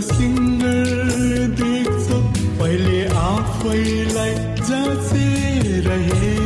Singer देख्छ। पहिले आफैलाई जाँचे रहे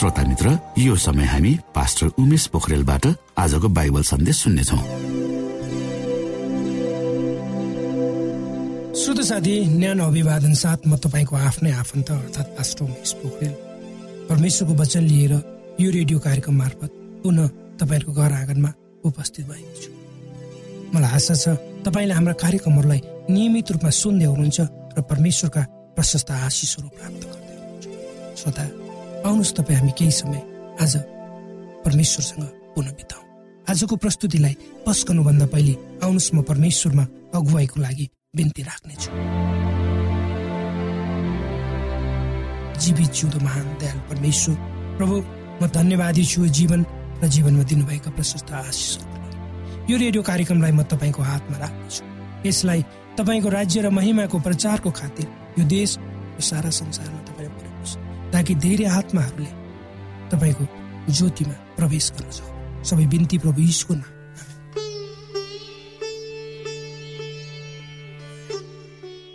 श्रोता मित्र यो समय हामी पास्टर उमेश पोखरेलबाट आजको बाइबल सन्देश सुन्नेछौ। श्रोत साथी न्यानो अभिवादन साथ म तपाईँको आफ्नै आफन्त अर्थात् पास्टर उमेश पोखरेल। परमेश्वरको वचन लिएर यो रेडियो कार्यक्रम मार्फत पुनः तपाईँहरूको घर आँगनमा उपस्थित भएको छु। मलाई आशा छ तपाईँले हाम्रा कार्यक्रमहरूलाई नियमित रूपमा सुन्दै हुनुहुन्छ र परमेश्वरका प्रशस्त आशिषहरू प्राप्त गर्दै हुनुहुन्छ। श्रोता आउनुहोस् तपाईँ हामी केही समय आज परमेश्वरसँग पुनः बिताउँ। आजको प्रस्तुतिलाई पस्कनुभन्दा पहिले आउनुहोस् म परमेश्वरमा अगुवाईको लागि बिन्ती राख्नेछु। जीवित जिउँदो महान दयाल परमेश्वर प्रभु म धन्यवादी छु जीवन र जीवनमा दिनुभएका प्रशस्त आशिषहरू यो रेडियो कार्यक्रमलाई म तपाईँको हातमा राख्नेछु। यसलाई तपाईँको राज्य र महिमाको प्रचारको खातिर यो देश र सारा संसारमा तपाईँले ताकि धेरै आत्माहरूले तपाईँको ज्योतिमा प्रवेश गर्न सक्नु। सबै बिन्ती प्रभु यीशुको नाम।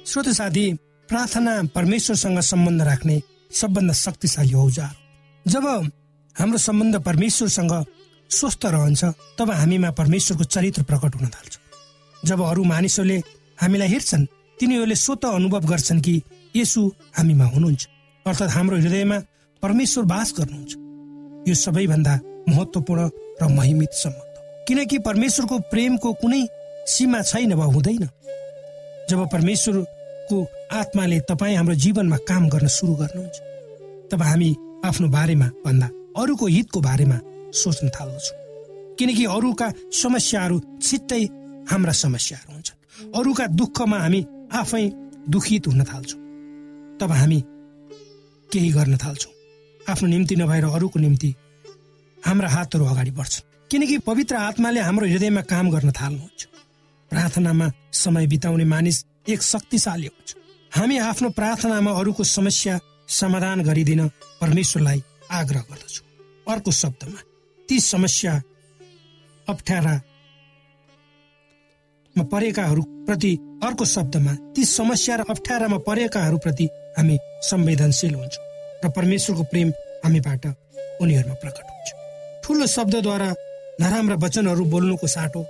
श्रोत साथी प्रार्थना परमेश्वरसँग सम्बन्ध राख्ने सबभन्दा शक्तिशाली औजार जब हाम्रो सम्बन्ध परमेश्वरसँग स्वस्थ रहन्छ तब हामीमा परमेश्वरको चरित्र प्रकट हुन थाल्छ। जब अरू मानिसहरूले हामीलाई हेर्छन् तिनीहरूले स्वत अनुभव गर्छन् कि यसु हामीमा हुनुहुन्छ। अर्थात् हाम्रो हृदयमा परमेश्वर बास गर्नुहुन्छ। यो सबैभन्दा महत्वपूर्ण र महिमित सम्बन्ध किनकि परमेश्वरको प्रेमको कुनै सीमा छैन वा हुँदैन। जब परमेश्वरको आत्माले तपाईँ हाम्रो जीवनमा काम गर्न सुरु गर्नुहुन्छ तब हामी आफ्नो बारेमा भन्दा अरूको हितको बारेमा सोच्न थाल्दछौँ। किनकि अरूका समस्याहरू छिट्टै हाम्रा समस्याहरू हुन्छन्। अरूका दुःखमा हामी आफै दुखित हुन थाल्छौँ। तब हामी केही गर्न थाल्छौँ। आफ्नो निम्ति नभएर अरूको निम्ति हाम्रा हातहरू अगाडि बढ्छन्। किनकि पवित्र आत्माले हाम्रो हृदयमा काम गर्न थाल्नुहुन्छ। प्रार्थनामा समय बिताउने मानिस एक शक्तिशाली हुन्छ। हामी आफ्नो प्रार्थनामा अरूको समस्या समाधान गरिदिन परमेश्वरलाई आग्रह गर्दछौँ। अर्को शब्दमा ती समस्या अप्ठ्यारा परेकाहरू प्रति अर्को शब्दमा ती समस्या र अप्ठ्यारामा परेकाहरूप्रति हामी संवेदनशील हुन्छौँ र परमेश्वरको प्रेम हामीबाट उनीहरूमा प्रकट हुन्छ। ठुलो शब्दद्वारा नराम्रा वचनहरू बोल्नुको साटो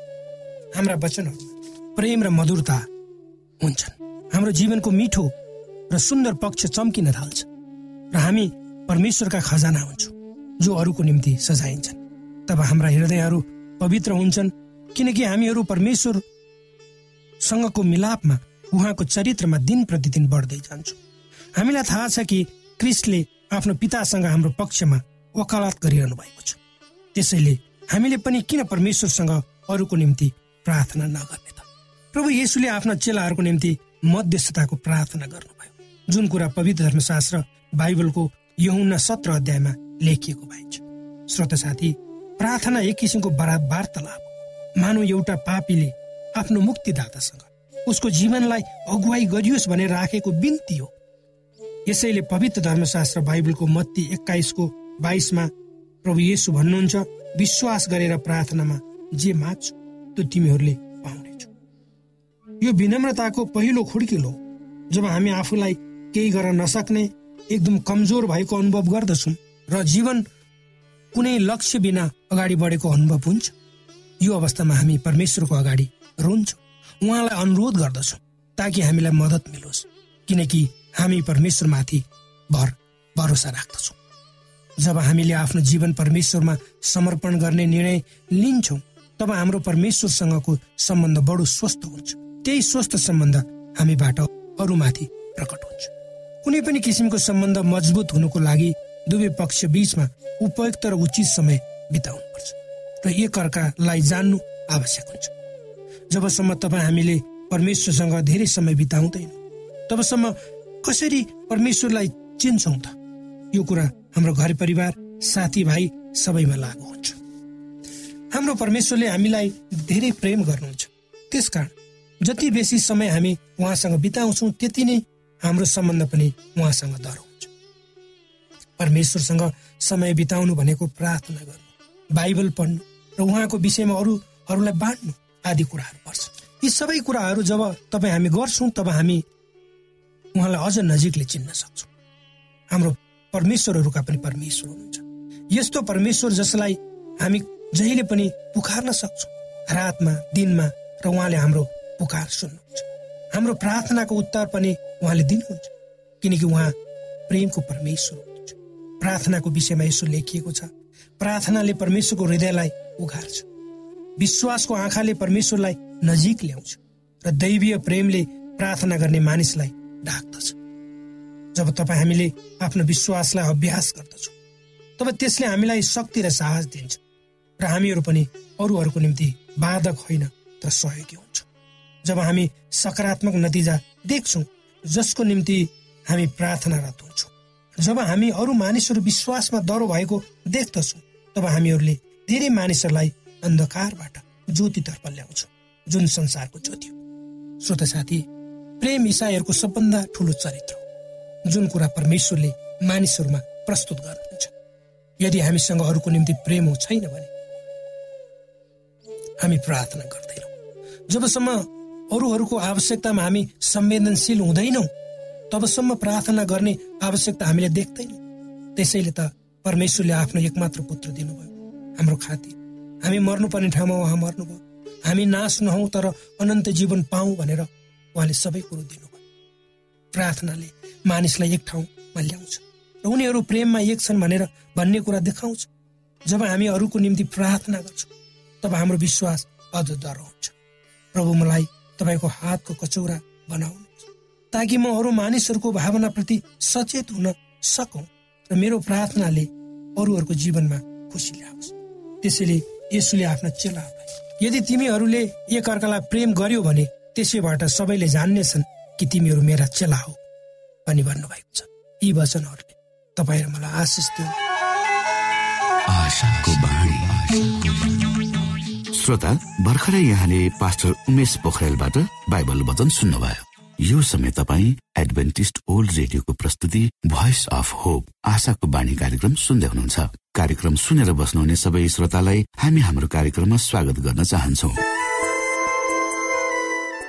हाम्रा वचनहरू प्रेम र मधुरता हुन्छन्। हाम्रो जीवनको मिठो र सुन्दर पक्ष चम्किन थाल्छ र हामी परमेश्वरका खजाना हुन्छौँ जो अरूको निम्ति सजाइन्छन्। तब हाम्रा हृदयहरू पवित्र हुन्छन् किनकि हामीहरू परमेश्वर सँगको मिलापमा उहाँको चरित्रमा दिन प्रतिदिन बढ्दै जान्छौँ। हामीलाई थाहा छ कि क्रिस्टले आफ्नो पितासँग हाम्रो पक्षमा वकालत गरिरहनु भएको छ। त्यसैले हामीले पनि किन परमेश्वरसँग अरूको निम्ति प्रार्थना नगर्ने त? प्रभु येसुले आफ्ना चेलाहरूको निम्ति मध्यस्थताको प्रार्थना गर्नुभयो। जुन कुरा पवित्र धर्मशास्त्र बाइबलको यहुन्ना सत्र अध्यायमा लेखिएको पाइन्छ श्रोत साथी प्रार्थना एक किसिमको वार्तालाप मानव एउटा पापीले आफ्नो मुक्तिदातासँग उसको जीवनलाई अगुवाई गरियोस् भनेर राखेको बिन्ती हो। यसैले पवित्र धर्मशास्त्र बाइबलको मत्ती एक्काइसको बाइसमा प्रभु येसु भन्नुहुन्छ विश्वास गरेर प्रार्थनामा जे माग्छु त्यो तिमीहरूले पाउनेछौ। यो विनम्रताको पहिलो खुड्किलो जब हामी आफूलाई केही गर्न नसक्ने एकदम कमजोर भएको अनुभव गर्दछौँ र जीवन कुनै लक्ष्य बिना अगाडि बढेको अनुभव हुन्छ यो अवस्थामा हामी परमेश्वरको अगाडि रुन्छौँ। उहाँलाई अनुरोध गर्दछौँ ताकि हामीलाई मद्दत मिलोस्। किनकि हामी परमेश्वरमाथि भर भरोसा राख्दछौँ। जब हामीले आफ्नो जीवन परमेश्वरमा समर्पण गर्ने निर्णय लिन्छौँ तब हाम्रो परमेश्वरसँगको सम्बन्ध बडो स्वस्थ हुन्छ। त्यही स्वस्थ सम्बन्ध हामीबाट अरूमाथि प्रकट हुन्छ। कुनै पनि किसिमको सम्बन्ध मजबुत हुनुको लागि दुवै पक्ष बीचमा उपयुक्त र उचित समय बिताउनुपर्छ र एकअर्कालाई जान्नु आवश्यक हुन्छ। जबसम्म तपाईँ हामीले परमेश्वरसँग धेरै समय बिताउँदैन तबसम्म कसरी परमेश्वरलाई चिन्छौँ त? यो कुरा हाम्रो घर परिवार साथीभाइ सबैमा लागु हुन्छ। हाम्रो परमेश्वरले हामीलाई धेरै प्रेम गर्नुहुन्छ। त्यसकारण जति बेसी समय हामी उहाँसँग बिताउँछौँ त्यति नै हाम्रो सम्बन्ध पनि उहाँसँग दर हुन्छ। परमेश्वरसँग समय बिताउनु भनेको प्रार्थना गर्नु बाइबल पढ्नु र उहाँको विषयमा अरूहरूलाई बाँड्नु आदि कुराहरू पर्छ। यी सबै कुराहरू जब तपाईँ हामी गर्छौँ तब हामी उहाँलाई अझ नजिकले चिन्न सक्छौँ। हाम्रो परमेश्वरहरूका पनि परमेश्वर हुनुहुन्छ। यस्तो परमेश्वर जसलाई हामी जहिले पनि पुकार्न सक्छौँ। रातमा दिनमा र उहाँले हाम्रो पुकार सुन्नुहुन्छ। हाम्रो प्रार्थनाको उत्तर पनि उहाँले दिनुहुन्छ। किनकि उहाँ प्रेमको परमेश्वर हुनुहुन्छ। प्रार्थनाको विषयमा यसो लेखिएको छ प्रार्थनाले परमेश्वरको हृदयलाई उघार्छ। विश्वासको आँखाले परमेश्वरलाई नजिक ल्याउँछ र दैवीय प्रेमले प्रार्थना गर्ने मानिसलाई ढाक्दछ जब तपाईँ हामीले आफ्नो विश्वासलाई अभ्यास गर्दछौँ तब त्यसले हामीलाई शक्ति र साहस दिन्छ र हामीहरू पनि अरूहरूको निम्ति बाधक होइन तर सहयोगी हुन्छ। जब हामी सकारात्मक नतिजा देख्छौँ जसको निम्ति हामी प्रार्थनारत हुन्छौँ जब हामी अरू मानिसहरू विश्वासमा डह्रो भएको देख्दछौँ तब हामीहरूले धेरै मानिसहरूलाई अन्धकारबाट ज्योतितर्फ ल्याउँछौँ जुन संसारको ज्योति हो। श्रोत साथी प्रेम इसाईहरूको सबभन्दा ठुलो चरित्र हो। जुन कुरा परमेश्वरले मानिसहरूमा प्रस्तुत गर्नुहुन्छ। यदि हामीसँग अरूको निम्ति प्रेम छैन भने हामी प्रार्थना गर्दैनौँ। जबसम्म अरूहरूको आवश्यकतामा हामी संवेदनशील हुँदैनौँ तबसम्म प्रार्थना गर्ने आवश्यकता हामीले देख्दैनौँ। त्यसैले त परमेश्वरले आफ्नो एकमात्र पुत्र दिनुभयो। हाम्रो खातिर हामी मर्नुपर्ने ठाउँमा उहाँ मर्नुभयो। हामी नाश नहौँ तर अनन्त जीवन पाऊ भनेर उहाँले सबै कुरो दिनुभयो। प्रार्थनाले मानिसलाई एक ठाउँमा ल्याउँछ र उनीहरू प्रेममा एक छन् भनेर भन्ने कुरा देखाउँछ। जब हामी अरूको निम्ति प्रार्थना गर्छौँ तब हाम्रो विश्वास अझ डर हुन्छ। प्रभु मलाई तपाईँको हातको कचौरा बनाउनु ताकि म अरू मानिसहरूको भावनाप्रति सचेत हुन सकौँ र मेरो प्रार्थनाले अरूहरूको जीवनमा खुसी ल्याओस्। त्यसैले यसुले आफ्ना चेलाहरूलाई यदि तिमीहरूले एकअर्कालाई प्रेम गर्यो भने त्यसैबाट सबैले जान्नेछन् कि तिमीहरू मेरा चेला हो भनी भन्नुभएको छ। यी वचनहरूले तपाईँ र मलाई आशिष दिनु श्रोता भर्खरै यहाँले पास्टर उमेश पोखरेलबाट बाइबल वचन सुन्नुभयो। यो समय तपाईँ एडभेन्टिस्ट ओल्ड रेडियोको प्रस्तुति भोइस अफ होप आशाको बाणी कार्यक्रम सुन्दै हुनुहुन्छ। कार्यक्रम सुनेर बस्नुहुने सबै श्रोतालाई हामी हाम्रो कार्यक्रममा स्वागत गर्न चाहन्छौ।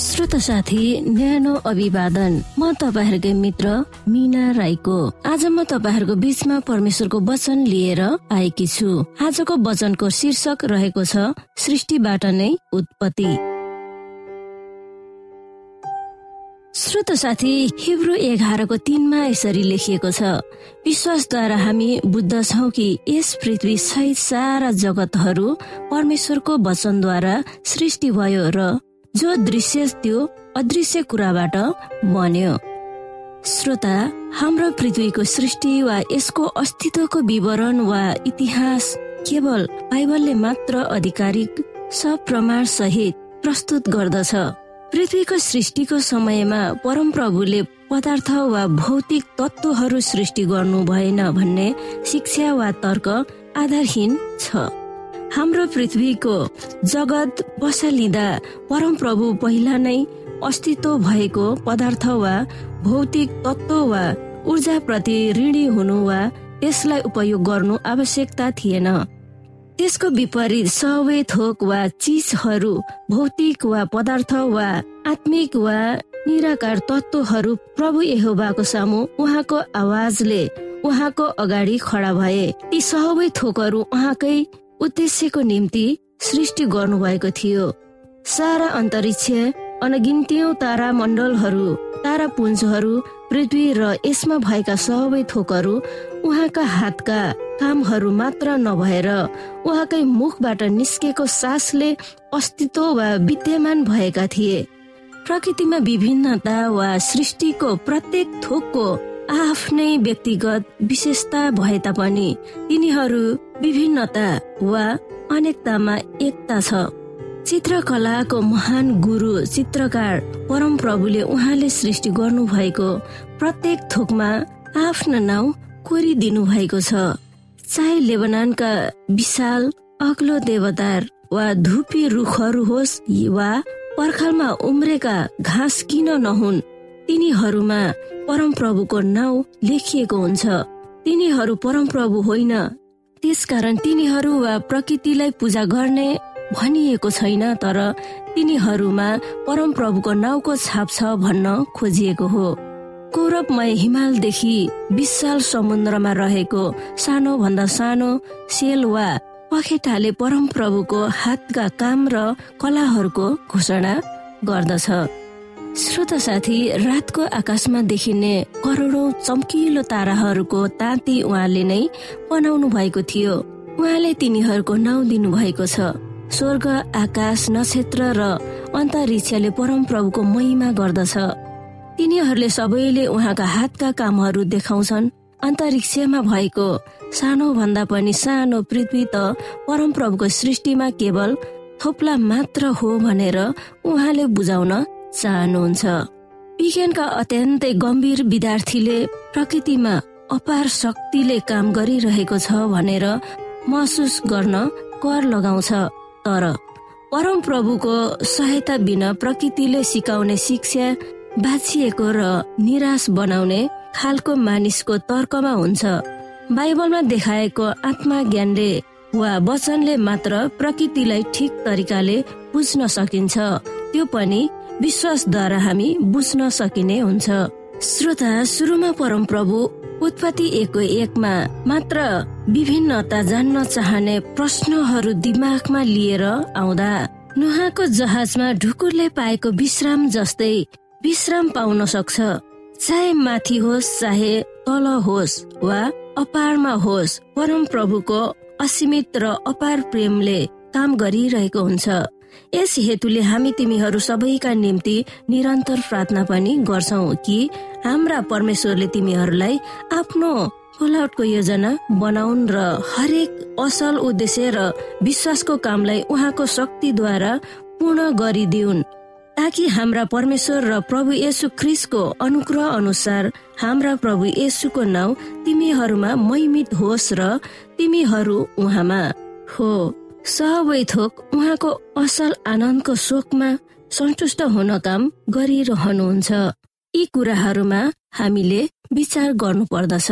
श्रोत साथी न्यानो अभिवादन। म तपाईँहरूकै मित्र मिना राईको। आज म तपाईँहरूको बीचमा परमेश्वरको वचन लिएर आएकी छु। आजको वचनको शीर्षक रहेको छ सृष्टिबाट नै उत्पत्ति। श्रोत साथी हिब्रू एघारको तिनमा यसरी लेखिएको छ विश्वासद्वारा हामी बुझ्दछौ कि यस पृथ्वी सहित सारा जगतहरू परमेश्वरको वचनद्वारा सृष्टि भयो र जो दृश्य त्यो अदृश्य कुराबाट बन्यो। श्रोता हाम्रो पृथ्वीको सृष्टि वा यसको अस्तित्वको विवरण वा इतिहास केवल बाइबलले मात्र आधिकारिक सप्रमाण सहित प्रस्तुत गर्दछ। पृथ्वीको सृष्टिको समयमा परमप्रभुले पदार्थ वा भौतिक तत्वहरू सृष्टि गर्नु भएन भन्ने शिक्षा वा तर्क आधारहीन छ। हाम्रो पृथ्वीको जगत बसालिँदा परमप्रभु पहिला नै अस्तित्व भएको पदार्थ वा भौतिक तत्व वा ऊर्जा प्रति ऋणी हुनु वा यसलाई उपयोग गर्नु आवश्यकता थिएन। त्यसको विपरीत सबै थोक वा चिजहरू भौतिक वा पदार्थ वा आत्मिक वा निराकार तत्वहरू प्रभु यहोबाको सामु उहाँको आवाजले उहाँको अगाडि खडा भए। ती सबै थोकहरू उहाँकै उद्देश्यको निम्ति सृष्टि गर्नुभएको थियो। सारा अन्तरिक्ष अनगिन्त्यौ तारा मण्डलहरू तारा पुञ्जहरू पृथ्वी र यसमा भएका सबै थोकहरू उहाँका हातका कामहरू मात्र नभएर उहाँकै मुखबाट निस्केको सासले अस्तित्व वा विद्यमान भएका थिए। प्रकृतिमा विभिन्नता वा सृष्टिको प्रत्येक थोकको आफ्नै व्यक्तिगत विशेषता भए तापनि तिनीहरू विभिन्नता वा अनेकतामा एकता छ। चित्रकलाको महान गुरु चित्रकार परम प्रभुले उहाँले सृष्टि गर्नु भएको प्रत्येक थोकमा आफ्नो नाउँ कोरिदिनु भएको छ। चाहे लेबनानका विशाल अग्लो देवदार वा धुपी रुखहरू होस् वा पर्खालमा उम्रेका घाँस किन नहुन् तिनीहरूमा परमप्रभुको नाउँ लेखिएको हुन्छ। तिनीहरू परमप्रभु होइन त्यसकारण तिनीहरू वा प्रकृतिलाई पूजा गर्ने भनिएको छैन तर तिनीहरूमा परमप्रभुको नाउँको छाप छ भन्न खोजिएको हो। कौरवमय हिमालदेखि विशाल समुद्रमा रहेको सानो भन्दा सानो सेल वा पखेटाले परमप्रभुको हातका काम र कलाहरूको घोषणा गर्दछ। श्रोत साथी रातको आकाशमा देखिने करोडौं चम्किलो ताराहरूको ताती उहाँले नै बनाउनु भएको थियो। उहाँले तिनीहरूको नाउँ दिनु भएको छ। स्वर्ग आकाश नक्षत्र र अन्तरिक्षले परमप्रभुको महिमा गर्दछ। तिनीहरूले सबैले उहाँका हातका कामहरू देखाउँछन्। अन्तरिक्षमा भएको सानो भन्दा पनि सानो पृथ्वी त परमप्रभुको सृष्टिमा केवल थोप्ला मात्र हो भनेर उहाँले बुझाउन चाहनुहुन्छ विज्ञानका अत्यन्तै गम्भीर विद्यार्थीले प्रकृतिमा अपार शक्तिले काम गरिरहेको छ भनेर महसुस गर्न कर लगाउँछ। तर परम प्रभुको सहायता बिना प्रकृतिले सिकाउने शिक्षा बाछिएको र निराश बनाउने खालको मानिसको तर्कमा हुन्छ। बाइबलमा देखाएको आत्मा ज्ञानले वा वचनले मात्र प्रकृतिलाई ठिक तरिकाले बुझ्न सकिन्छ। त्यो पनि विश्वासद्वारा हामी बुझ्न सकिने हुन्छ। श्रोता सुरुमा परम प्रभु उत्पत्ति एकको एकमा मात्र विभिन्नता जान्न चाहने प्रश्नहरू दिमागमा लिएर आउँदा नुहाको जहाजमा ढुकुरले पाएको विश्राम जस्तै विश्राम पाउन सक्छ। चाहे माथि होस् चाहे तल होस् वा अपारमा होस् परम प्रभुको असीमित र अपार प्रेमले काम गरिरहेको हुन्छ। यस हेतुले हामी तिमीहरू सबैका निम्ति निरन्तर प्रार्थना पनि गर्छौ कि हाम्रा परमेश्वरले तिमीहरूलाई आफ्नो फलआउटको योजना बनाउन् र हरेक असल उद्देश्य र विश्वासको कामलाई उहाँको शक्तिद्वारा पूर्ण गरिदिउन्। ताकि हाम्रा परमेश्वर र प्रभु येशु ख्रिसको अनुग्रह अनुसार हाम्रा प्रभु येशुको नाउँ तिमीहरूमा महिमित होस् र तिमीहरू उहाँमा हो। सबै थोक उहाँको असल आनन्दको शोकमा सन्तुष्ट हुन काम गरिरहनुहुन्छ। यी कुराहरूमा हामीले विचार गर्नुपर्दछ।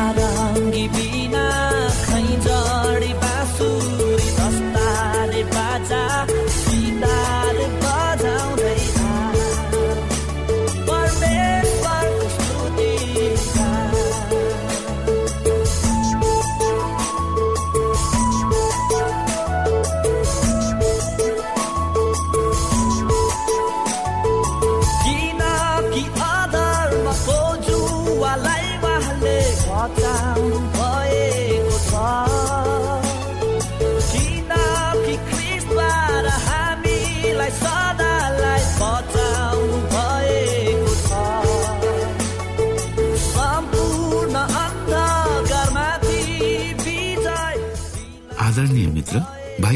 Padang Gibina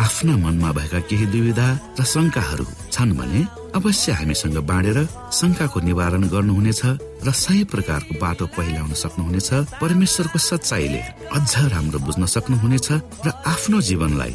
आफ्ना मनमा भएका केही दुविधा र शङ्काहरू छन् भने अवश्य हामीसँग बाँडेर शङ्काको निवारण गर्नुहुनेछ र सही प्रकारको बाटो पहिल्याउन सक्नुहुनेछ। परमेश्वरको सच्चाइले अझ राम्रो बुझ्न सक्नुहुनेछ र आफ्नो जीवनलाई